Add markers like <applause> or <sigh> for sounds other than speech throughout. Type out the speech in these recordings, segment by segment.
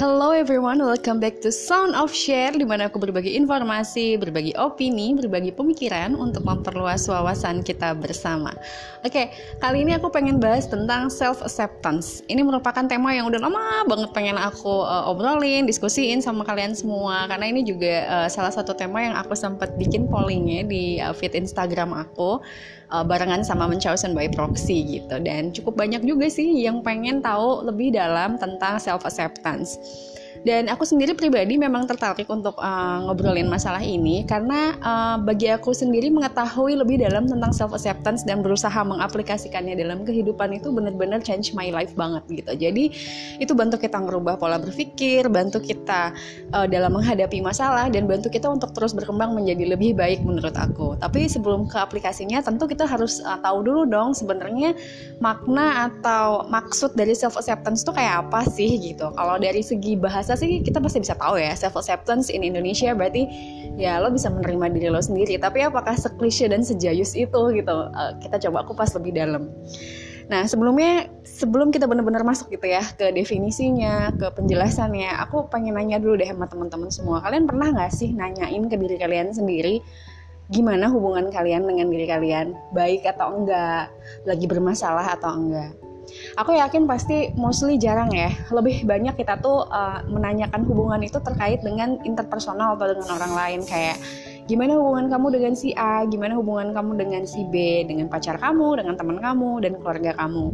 Hello everyone, welcome back to Sound of Share Di mana aku berbagi informasi, berbagi opini, berbagi pemikiran Untuk memperluas wawasan kita bersama. Oke, kali ini aku pengen bahas tentang self-acceptance. Ini merupakan tema yang udah lama banget pengen aku uh, obrolin, diskusiin sama kalian semua Karena ini juga uh, salah satu tema yang aku sempat bikin pollingnya di uh, feed Instagram aku uh, Barengan sama Munchausen by Proxy gitu. Dan cukup banyak juga sih yang pengen tahu lebih dalam tentang self-acceptance dan aku sendiri pribadi memang tertarik untuk uh, ngobrolin masalah ini karena uh, bagi aku sendiri mengetahui lebih dalam tentang self acceptance dan berusaha mengaplikasikannya dalam kehidupan itu benar-benar change my life banget gitu. Jadi itu bantu kita merubah pola berpikir, bantu kita uh, dalam menghadapi masalah dan bantu kita untuk terus berkembang menjadi lebih baik menurut aku. Tapi sebelum ke aplikasinya tentu kita harus uh, tahu dulu dong sebenarnya makna atau maksud dari self acceptance itu kayak apa sih gitu. Kalau dari segi bahasa bahasa sih kita pasti bisa tahu ya self acceptance in Indonesia berarti ya lo bisa menerima diri lo sendiri. Tapi apakah seklise dan sejayus itu gitu? Uh, kita coba kupas lebih dalam. Nah sebelumnya sebelum kita benar-benar masuk gitu ya ke definisinya, ke penjelasannya, aku pengen nanya dulu deh sama teman-teman semua. Kalian pernah nggak sih nanyain ke diri kalian sendiri gimana hubungan kalian dengan diri kalian, baik atau enggak, lagi bermasalah atau enggak? Aku yakin pasti mostly jarang ya lebih banyak kita tuh uh, menanyakan hubungan itu terkait dengan interpersonal atau dengan orang lain kayak gimana hubungan kamu dengan si A, gimana hubungan kamu dengan si B, dengan pacar kamu, dengan teman kamu, dan keluarga kamu.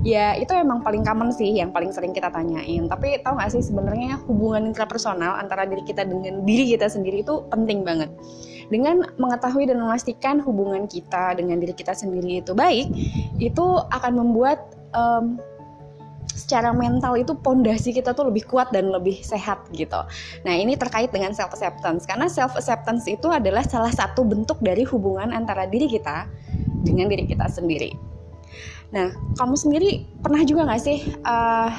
Ya itu emang paling common sih, yang paling sering kita tanyain. Tapi tahu gak sih sebenarnya hubungan interpersonal antara diri kita dengan diri kita sendiri itu penting banget. Dengan mengetahui dan memastikan hubungan kita dengan diri kita sendiri itu baik, itu akan membuat um, secara mental itu pondasi kita tuh lebih kuat dan lebih sehat gitu. Nah ini terkait dengan self acceptance karena self acceptance itu adalah salah satu bentuk dari hubungan antara diri kita dengan diri kita sendiri. Nah kamu sendiri pernah juga nggak sih uh,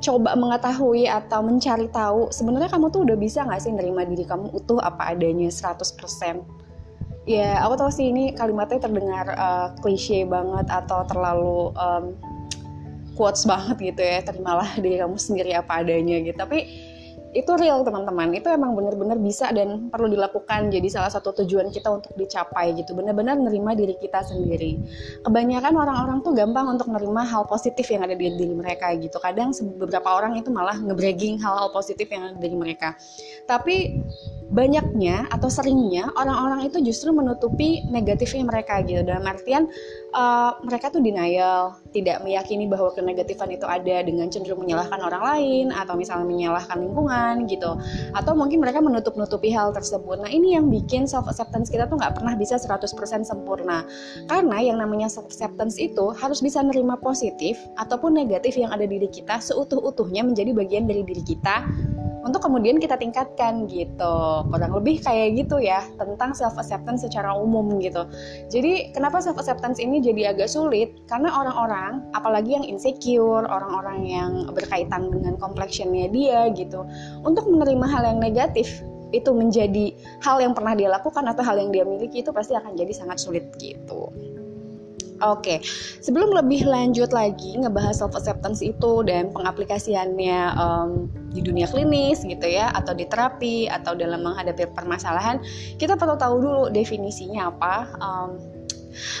coba mengetahui atau mencari tahu sebenarnya kamu tuh udah bisa nggak sih nerima diri kamu utuh apa adanya 100%? Ya aku tahu sih ini kalimatnya terdengar uh, klise banget atau terlalu um, quotes banget gitu ya terimalah diri kamu sendiri apa adanya gitu. Tapi itu real teman-teman. Itu emang bener-bener bisa dan perlu dilakukan. Jadi salah satu tujuan kita untuk dicapai gitu. Bener-bener nerima diri kita sendiri. Kebanyakan orang-orang tuh gampang untuk nerima hal positif yang ada di diri mereka gitu. Kadang beberapa orang itu malah ngebragging hal-hal positif yang ada di mereka. Tapi banyaknya atau seringnya orang-orang itu justru menutupi negatifnya mereka gitu. Dalam artian uh, mereka tuh denial tidak meyakini bahwa kenegatifan itu ada dengan cenderung menyalahkan orang lain atau misalnya menyalahkan lingkungan gitu. Atau mungkin mereka menutup-nutupi hal tersebut. Nah ini yang bikin self acceptance kita tuh nggak pernah bisa 100% sempurna. Karena yang namanya self acceptance itu harus bisa nerima positif ataupun negatif yang ada di diri kita seutuh-utuhnya menjadi bagian dari diri kita untuk kemudian kita tingkatkan gitu kurang lebih kayak gitu ya tentang self acceptance secara umum gitu jadi kenapa self acceptance ini jadi agak sulit karena orang-orang apalagi yang insecure orang-orang yang berkaitan dengan complexionnya dia gitu untuk menerima hal yang negatif itu menjadi hal yang pernah dia lakukan atau hal yang dia miliki itu pasti akan jadi sangat sulit gitu. Oke, okay. sebelum lebih lanjut lagi ngebahas self acceptance itu dan pengaplikasiannya um, di dunia klinis gitu ya, atau di terapi atau dalam menghadapi permasalahan, kita perlu tahu dulu definisinya apa. Um,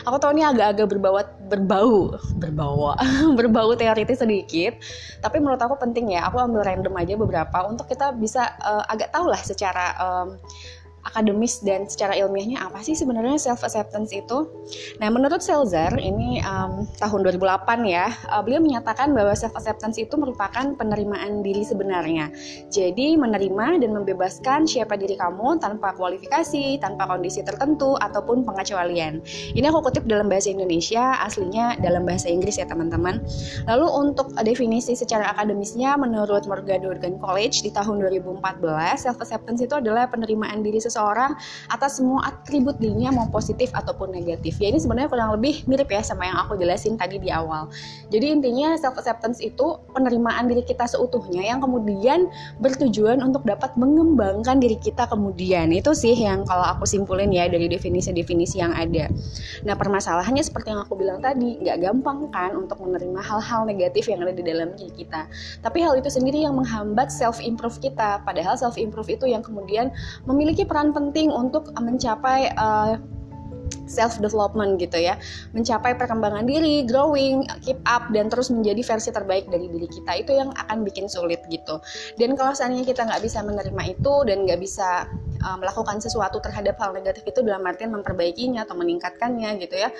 aku tahu ini agak-agak berbau berbau berbau <laughs> berbau teoritis sedikit, tapi menurut aku penting ya. Aku ambil random aja beberapa untuk kita bisa uh, agak tahu lah secara um, akademis dan secara ilmiahnya apa sih sebenarnya self acceptance itu? Nah, menurut Selzer ini um, tahun 2008 ya, uh, beliau menyatakan bahwa self acceptance itu merupakan penerimaan diri sebenarnya. Jadi menerima dan membebaskan siapa diri kamu tanpa kualifikasi, tanpa kondisi tertentu ataupun pengecualian. Ini aku kutip dalam bahasa Indonesia, aslinya dalam bahasa Inggris ya teman-teman. Lalu untuk definisi secara akademisnya menurut Morgan College di tahun 2014, self acceptance itu adalah penerimaan diri seseorang atas semua atribut dirinya mau positif ataupun negatif. Ya ini sebenarnya kurang lebih mirip ya sama yang aku jelasin tadi di awal. Jadi intinya self acceptance itu penerimaan diri kita seutuhnya yang kemudian bertujuan untuk dapat mengembangkan diri kita kemudian. Itu sih yang kalau aku simpulin ya dari definisi-definisi yang ada. Nah permasalahannya seperti yang aku bilang tadi, nggak gampang kan untuk menerima hal-hal negatif yang ada di dalam diri kita. Tapi hal itu sendiri yang menghambat self improve kita. Padahal self improve itu yang kemudian memiliki peran penting untuk mencapai uh, self development gitu ya. Mencapai perkembangan diri growing keep up dan terus menjadi versi terbaik dari diri kita itu yang akan bikin sulit gitu. Dan kalau seandainya kita nggak bisa menerima itu dan nggak bisa uh, melakukan sesuatu terhadap hal negatif itu dalam artian memperbaikinya atau meningkatkannya gitu ya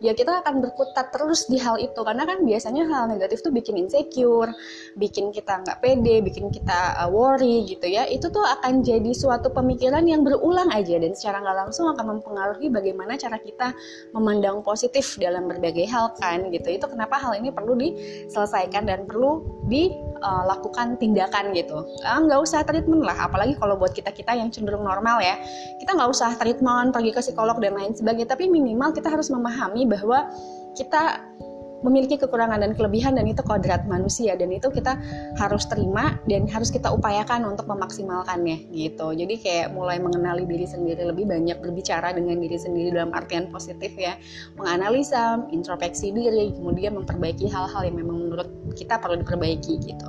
ya kita akan berkutat terus di hal itu. Karena kan biasanya hal negatif tuh bikin insecure bikin kita nggak pede bikin kita uh, worry gitu ya. Itu tuh akan jadi suatu pemikiran yang berulang aja dan secara nggak langsung akan mempengaruhi bagaimana cara kita memandang positif dalam berbagai hal kan gitu. Itu kenapa hal ini perlu diselesaikan dan perlu dilakukan uh, tindakan gitu. Nggak uh, usah treatment lah apalagi kalau buat kita kita yang cenderung normal ya. Kita nggak usah treatment pergi ke psikolog dan lain sebagainya tapi minimal kita harus memahami bahwa kita memiliki kekurangan dan kelebihan dan itu kodrat manusia. Dan itu kita harus terima dan harus kita upayakan untuk memaksimalkannya gitu. Jadi kayak mulai mengenali diri sendiri lebih banyak berbicara dengan diri sendiri dalam artian positif ya. Menganalisa introspeksi diri kemudian memperbaiki hal-hal yang memang menurut kita perlu diperbaiki gitu.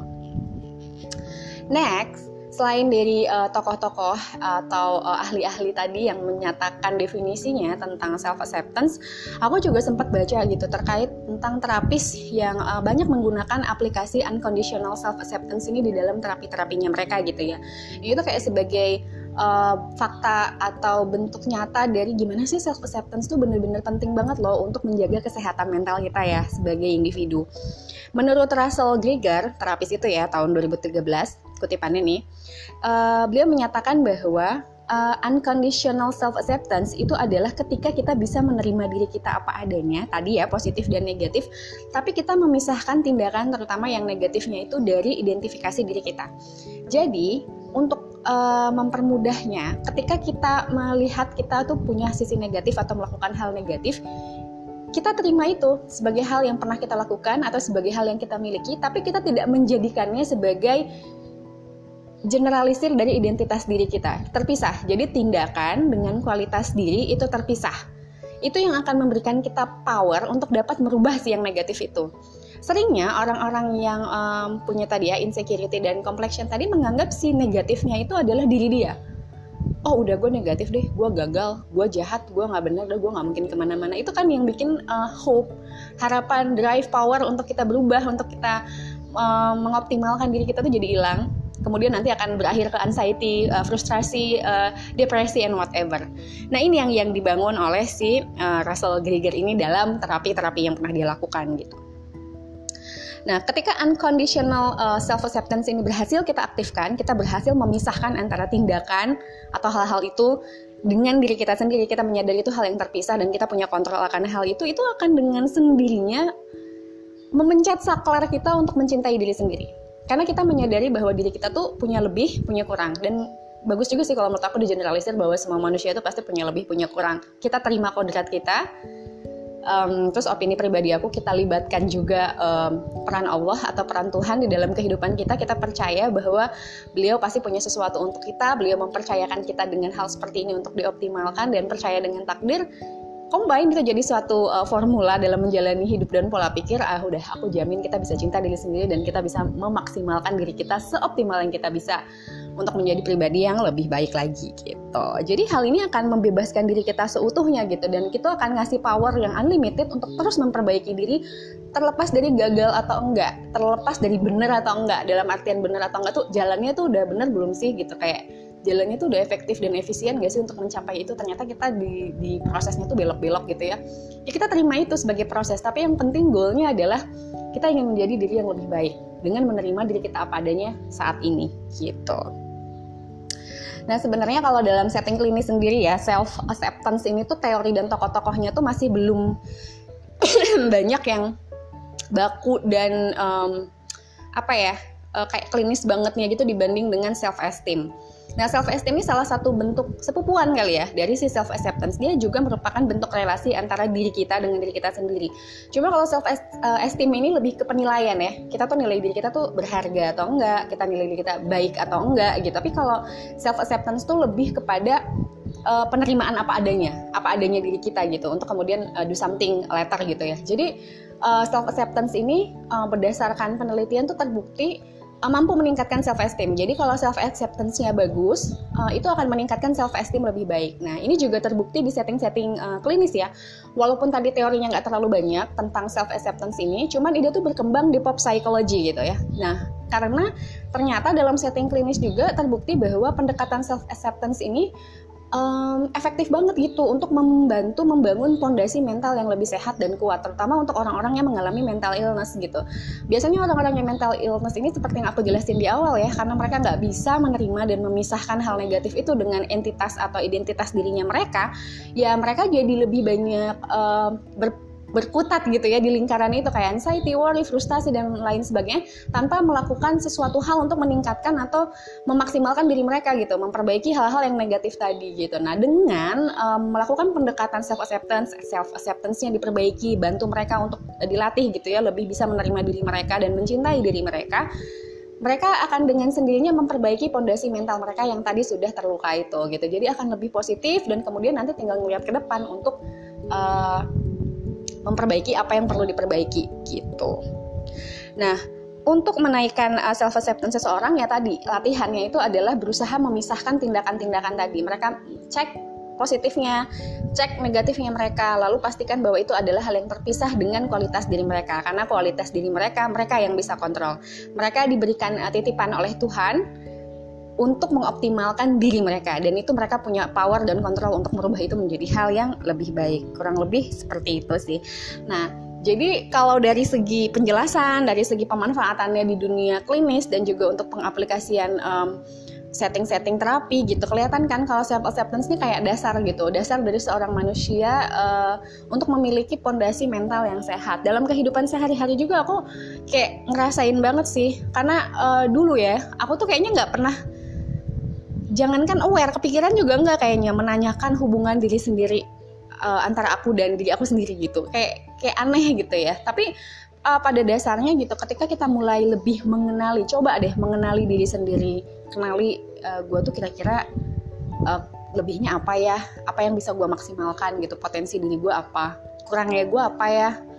Next selain dari uh, tokoh-tokoh atau uh, ahli-ahli tadi yang menyatakan definisinya tentang self acceptance, aku juga sempat baca gitu terkait tentang terapis yang uh, banyak menggunakan aplikasi unconditional self acceptance ini di dalam terapi-terapinya mereka gitu ya. Itu kayak sebagai uh, fakta atau bentuk nyata dari gimana sih self acceptance itu bener-bener penting banget loh untuk menjaga kesehatan mental kita ya sebagai individu. Menurut Russell Greger, terapis itu ya tahun 2013, kutipannya nih, uh, beliau menyatakan bahwa uh, unconditional self acceptance itu adalah ketika kita bisa menerima diri kita apa adanya tadi ya positif dan negatif tapi kita memisahkan tindakan terutama yang negatifnya itu dari identifikasi diri kita. Jadi untuk uh, mempermudahnya ketika kita melihat kita tuh punya sisi negatif atau melakukan hal negatif kita terima itu sebagai hal yang pernah kita lakukan atau sebagai hal yang kita miliki, tapi kita tidak menjadikannya sebagai generalisir dari identitas diri kita, terpisah. Jadi tindakan dengan kualitas diri itu terpisah. Itu yang akan memberikan kita power untuk dapat merubah si yang negatif itu. Seringnya orang-orang yang um, punya tadi ya insecurity dan complexion tadi menganggap si negatifnya itu adalah diri dia. Oh udah gue negatif deh, gue gagal, gue jahat, gue nggak benar, gue nggak mungkin ke mana-mana. Itu kan yang bikin uh, hope, harapan, drive, power untuk kita berubah, untuk kita uh, mengoptimalkan diri kita tuh jadi hilang kemudian nanti akan berakhir ke anxiety, uh, frustrasi, uh, depresi, and whatever. Nah ini yang yang dibangun oleh si uh, Russell Greger ini dalam terapi-terapi yang pernah dia lakukan gitu. Nah, ketika unconditional uh, self acceptance ini berhasil kita aktifkan, kita berhasil memisahkan antara tindakan atau hal-hal itu dengan diri kita sendiri, kita menyadari itu hal yang terpisah dan kita punya kontrol akan hal itu, itu akan dengan sendirinya memencet saklar kita untuk mencintai diri sendiri karena kita menyadari bahwa diri kita tuh punya lebih punya kurang. Dan bagus juga sih kalau menurut aku digeneralisir bahwa semua manusia itu pasti punya lebih punya kurang. Kita terima kodrat kita um, terus opini pribadi aku kita libatkan juga um, peran Allah atau peran Tuhan di dalam kehidupan kita. Kita percaya bahwa beliau pasti punya sesuatu untuk kita beliau mempercayakan kita dengan hal seperti ini untuk dioptimalkan dan percaya dengan takdir combine bisa jadi suatu uh, formula dalam menjalani hidup dan pola pikir ah udah aku jamin kita bisa cinta diri sendiri dan kita bisa memaksimalkan diri kita seoptimal yang kita bisa untuk menjadi pribadi yang lebih baik lagi gitu. Jadi hal ini akan membebaskan diri kita seutuhnya gitu dan kita akan ngasih power yang unlimited untuk terus memperbaiki diri terlepas dari gagal atau enggak, terlepas dari benar atau enggak. Dalam artian benar atau enggak tuh jalannya tuh udah benar belum sih gitu kayak jalannya tuh udah efektif dan efisien gak sih untuk mencapai itu? Ternyata kita di, di prosesnya tuh belok-belok gitu ya. Ya kita terima itu sebagai proses tapi yang penting goalnya adalah kita ingin menjadi diri yang lebih baik dengan menerima diri kita apa adanya saat ini gitu. Nah sebenarnya kalau dalam setting klinis sendiri ya self acceptance ini tuh teori dan tokoh-tokohnya tuh masih belum <coughs> banyak yang baku dan um, apa ya uh, kayak klinis bangetnya gitu dibanding dengan self esteem Nah, self esteem ini salah satu bentuk sepupuan kali ya dari si self acceptance. Dia juga merupakan bentuk relasi antara diri kita dengan diri kita sendiri. Cuma kalau self esteem ini lebih ke penilaian ya. Kita tuh nilai diri kita tuh berharga atau enggak, kita nilai diri kita baik atau enggak gitu. Tapi kalau self acceptance tuh lebih kepada uh, penerimaan apa adanya, apa adanya diri kita gitu untuk kemudian uh, do something later gitu ya. Jadi uh, self acceptance ini uh, berdasarkan penelitian tuh terbukti uh, mampu meningkatkan self esteem. Jadi kalau self acceptance-nya bagus, uh, itu akan meningkatkan self esteem lebih baik. Nah, ini juga terbukti di setting-setting uh, klinis ya. Walaupun tadi teorinya nggak terlalu banyak tentang self acceptance ini, cuman ide tuh berkembang di pop psychology gitu ya. Nah, karena ternyata dalam setting klinis juga terbukti bahwa pendekatan self acceptance ini um, efektif banget gitu untuk membantu membangun fondasi mental yang lebih sehat dan kuat terutama untuk orang-orang yang mengalami mental illness gitu. Biasanya orang-orang yang mental illness ini seperti yang aku jelasin di awal ya karena mereka nggak bisa menerima dan memisahkan hal negatif itu dengan entitas atau identitas dirinya mereka ya mereka jadi lebih banyak uh, ber berkutat gitu ya di lingkaran itu kayak anxiety, worry, frustasi dan lain sebagainya tanpa melakukan sesuatu hal untuk meningkatkan atau memaksimalkan diri mereka gitu, memperbaiki hal-hal yang negatif tadi gitu. Nah, dengan um, melakukan pendekatan self acceptance, self acceptance-nya diperbaiki, bantu mereka untuk dilatih gitu ya, lebih bisa menerima diri mereka dan mencintai diri mereka mereka akan dengan sendirinya memperbaiki pondasi mental mereka yang tadi sudah terluka itu gitu. Jadi akan lebih positif dan kemudian nanti tinggal ngeliat ke depan untuk memperbaiki apa yang perlu diperbaiki gitu. Nah, untuk menaikkan uh, self acceptance seseorang ya tadi latihannya itu adalah berusaha memisahkan tindakan-tindakan tadi. Mereka cek positifnya, cek negatifnya mereka, lalu pastikan bahwa itu adalah hal yang terpisah dengan kualitas diri mereka. Karena kualitas diri mereka, mereka yang bisa kontrol. Mereka diberikan uh, titipan oleh Tuhan untuk mengoptimalkan diri mereka. Dan itu mereka punya power dan kontrol untuk merubah itu menjadi hal yang lebih baik. Kurang lebih seperti itu sih. Nah jadi kalau dari segi penjelasan dari segi pemanfaatannya di dunia klinis dan juga untuk pengaplikasian um, setting-setting terapi gitu kelihatan kan kalau self acceptance ini kayak dasar gitu. Dasar dari seorang manusia uh, untuk memiliki pondasi mental yang sehat. Dalam kehidupan sehari-hari juga aku kayak ngerasain banget sih. Karena uh, dulu ya aku tuh kayaknya nggak pernah jangankan aware kepikiran juga nggak kayaknya menanyakan hubungan diri sendiri uh, antara aku dan diri aku sendiri gitu. Kayak kayak aneh gitu ya. Tapi uh, pada dasarnya gitu ketika kita mulai lebih mengenali coba deh mengenali diri sendiri. Kenali uh, gue tuh kira-kira uh, lebihnya apa ya? Apa yang bisa gue maksimalkan gitu? Potensi diri gue apa? Kurangnya gue apa ya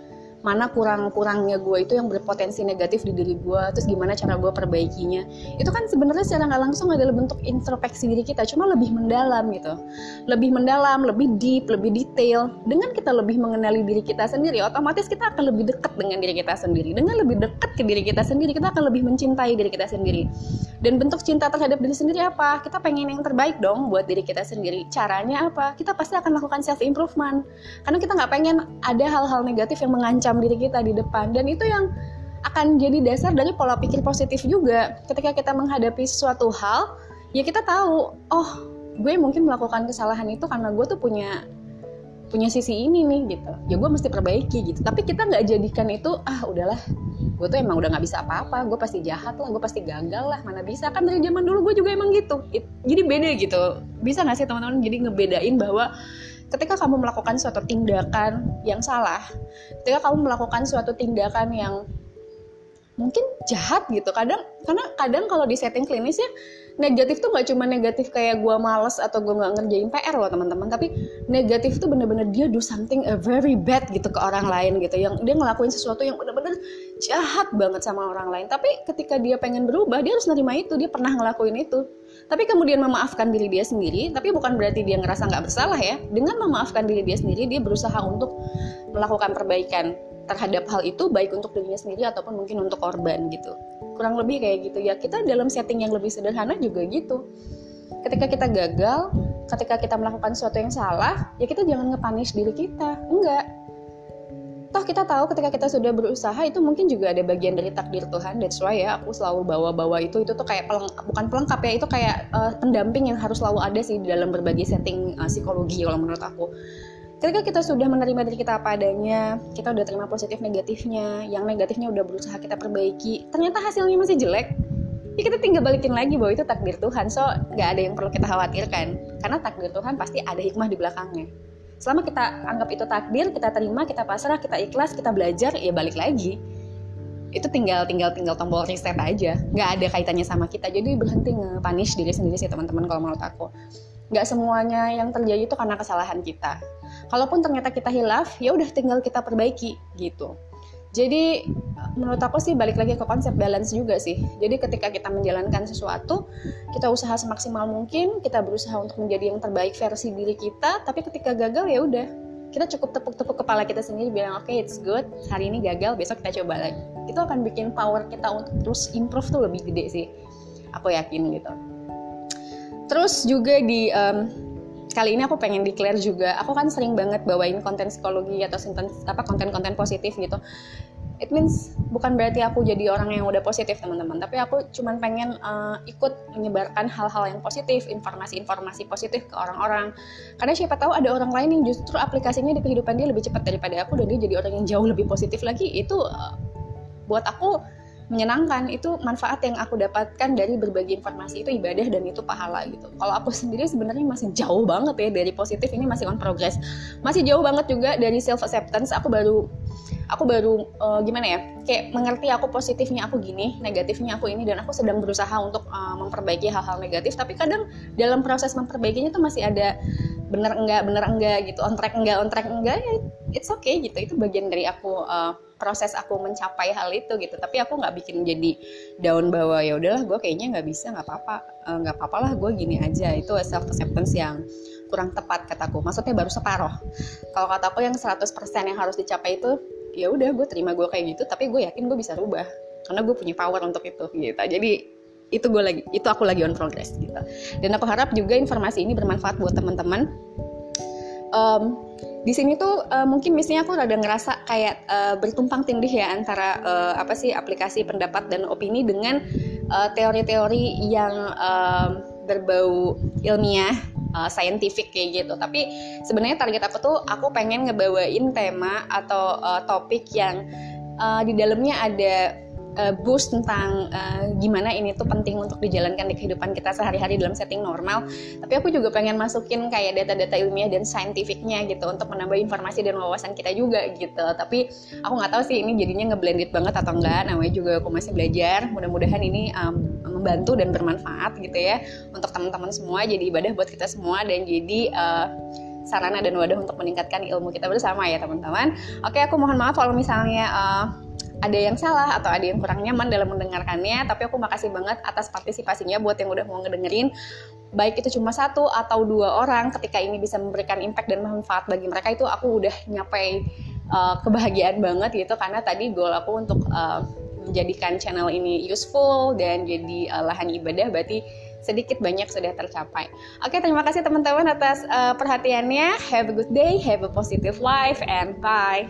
mana kurang-kurangnya gue itu yang berpotensi negatif di diri gue terus gimana cara gue perbaikinya. Itu kan sebenarnya secara nggak langsung adalah bentuk introspeksi diri kita cuma lebih mendalam gitu. Lebih mendalam lebih deep lebih detail. Dengan kita lebih mengenali diri kita sendiri otomatis kita akan lebih dekat dengan diri kita sendiri. Dengan lebih dekat ke diri kita sendiri kita akan lebih mencintai diri kita sendiri dan bentuk cinta terhadap diri sendiri apa? Kita pengen yang terbaik dong buat diri kita sendiri. Caranya apa? Kita pasti akan melakukan self improvement karena kita nggak pengen ada hal-hal negatif yang mengancam diri kita di depan. Dan itu yang akan jadi dasar dari pola pikir positif juga. Ketika kita menghadapi suatu hal ya kita tahu oh gue mungkin melakukan kesalahan itu karena gue tuh punya punya sisi ini nih gitu. Ya gue mesti perbaiki gitu. Tapi kita nggak jadikan itu ah udahlah. Gue tuh emang udah nggak bisa apa-apa. Gue pasti jahat lah. Gue pasti gagal lah. Mana bisa. Kan dari zaman dulu gue juga emang gitu. It, jadi beda gitu. Bisa nggak sih teman-teman jadi ngebedain bahwa ketika kamu melakukan suatu tindakan yang salah, ketika kamu melakukan suatu tindakan yang mungkin jahat gitu. Kadang karena kadang kalau di setting klinis ya negatif tuh nggak cuma negatif kayak gue males atau gue nggak ngerjain PR loh teman-teman. Tapi negatif tuh bener-bener dia do something a very bad gitu ke orang lain gitu. Yang dia ngelakuin sesuatu yang bener-bener jahat banget sama orang lain. Tapi ketika dia pengen berubah dia harus nerima itu. Dia pernah ngelakuin itu. Tapi kemudian memaafkan diri dia sendiri tapi bukan berarti dia ngerasa nggak bersalah ya. Dengan memaafkan diri dia sendiri dia berusaha untuk melakukan perbaikan terhadap hal itu baik untuk dirinya sendiri ataupun mungkin untuk korban gitu. Kurang lebih kayak gitu. Ya kita dalam setting yang lebih sederhana juga gitu. Ketika kita gagal ketika kita melakukan sesuatu yang salah ya kita jangan ngepanis diri kita. Enggak. Toh kita tahu ketika kita sudah berusaha itu mungkin juga ada bagian dari takdir Tuhan. That's why ya aku selalu bawa-bawa itu. Itu tuh kayak peleng, bukan pelengkap ya itu kayak uh, pendamping yang harus selalu ada sih di dalam berbagai setting uh, psikologi kalau menurut aku ketika kita sudah menerima diri kita apa adanya kita udah terima positif negatifnya yang negatifnya udah berusaha kita perbaiki ternyata hasilnya masih jelek ya kita tinggal balikin lagi bahwa itu takdir Tuhan. So nggak ada yang perlu kita khawatirkan karena takdir Tuhan pasti ada hikmah di belakangnya. Selama kita anggap itu takdir kita terima kita pasrah kita ikhlas kita belajar ya balik lagi. Itu tinggal tinggal tinggal tombol reset aja. Nggak ada kaitannya sama kita. Jadi berhenti nge-punish diri sendiri sih teman-teman kalau menurut aku. Nggak semuanya yang terjadi itu karena kesalahan kita kalaupun ternyata kita hilaf ya udah tinggal kita perbaiki gitu. Jadi menurut aku sih balik lagi ke konsep balance juga sih. Jadi ketika kita menjalankan sesuatu, kita usaha semaksimal mungkin, kita berusaha untuk menjadi yang terbaik versi diri kita, tapi ketika gagal ya udah. Kita cukup tepuk-tepuk kepala kita sendiri bilang oke okay, it's good. Hari ini gagal besok kita coba lagi. Itu akan bikin power kita untuk terus improve tuh lebih gede sih. Aku yakin gitu. Terus juga di um, kali ini aku pengen declare juga aku kan sering banget bawain konten psikologi atau apa konten-konten positif gitu. It means bukan berarti aku jadi orang yang udah positif teman-teman. Tapi aku cuman pengen uh, ikut menyebarkan hal-hal yang positif informasi-informasi positif ke orang-orang. Karena siapa tahu ada orang lain yang justru aplikasinya di kehidupan dia lebih cepat daripada aku dan dia jadi orang yang jauh lebih positif lagi. Itu uh, buat aku menyenangkan itu manfaat yang aku dapatkan dari berbagi informasi itu ibadah dan itu pahala gitu. Kalau aku sendiri sebenarnya masih jauh banget ya dari positif ini masih on progress. Masih jauh banget juga dari self acceptance aku baru aku baru uh, gimana ya kayak mengerti aku positifnya aku gini negatifnya aku ini dan aku sedang berusaha untuk uh, memperbaiki hal-hal negatif. Tapi kadang dalam proses memperbaikinya tuh masih ada bener enggak bener enggak gitu on track enggak on track enggak ya it's okay gitu. Itu bagian dari aku uh, proses aku mencapai hal itu gitu. Tapi aku nggak bikin jadi daun bawah ya udahlah gue kayaknya nggak bisa nggak apa-apa nggak uh, apa-apa lah gue gini aja. Itu self acceptance yang kurang tepat kataku. Maksudnya baru separoh. Kalau kataku yang 100% yang harus dicapai itu ya udah gue terima gue kayak gitu tapi gue yakin gue bisa rubah karena gue punya power untuk itu gitu. Jadi itu gue lagi itu aku lagi on progress gitu. Dan aku harap juga informasi ini bermanfaat buat teman-teman. Um, di sini tuh uh, mungkin misalnya aku rada ngerasa kayak uh, bertumpang tindih ya antara uh, apa sih aplikasi pendapat dan opini dengan teori-teori uh, yang uh, berbau ilmiah uh, scientific kayak gitu. Tapi sebenarnya target aku tuh aku pengen ngebawain tema atau uh, topik yang uh, di dalamnya ada uh, boost tentang uh, gimana ini tuh penting untuk dijalankan di kehidupan kita sehari-hari dalam setting normal. Tapi aku juga pengen masukin kayak data-data ilmiah dan saintifiknya gitu untuk menambah informasi dan wawasan kita juga gitu. Tapi aku nggak tahu sih ini jadinya ngeblended banget atau enggak. Namanya juga aku masih belajar. Mudah-mudahan ini um, membantu dan bermanfaat gitu ya untuk teman-teman semua. Jadi ibadah buat kita semua dan jadi uh, sarana dan wadah untuk meningkatkan ilmu kita bersama ya teman-teman. Oke, aku mohon maaf kalau misalnya uh, ada yang salah atau ada yang kurang nyaman dalam mendengarkannya tapi aku makasih banget atas partisipasinya buat yang udah mau ngedengerin baik itu cuma satu atau dua orang ketika ini bisa memberikan impact dan manfaat bagi mereka itu aku udah nyapai uh, kebahagiaan banget gitu karena tadi goal aku untuk uh, menjadikan channel ini useful dan jadi uh, lahan ibadah berarti sedikit banyak sudah tercapai. Oke, terima kasih teman-teman atas uh, perhatiannya. Have a good day, have a positive life and bye.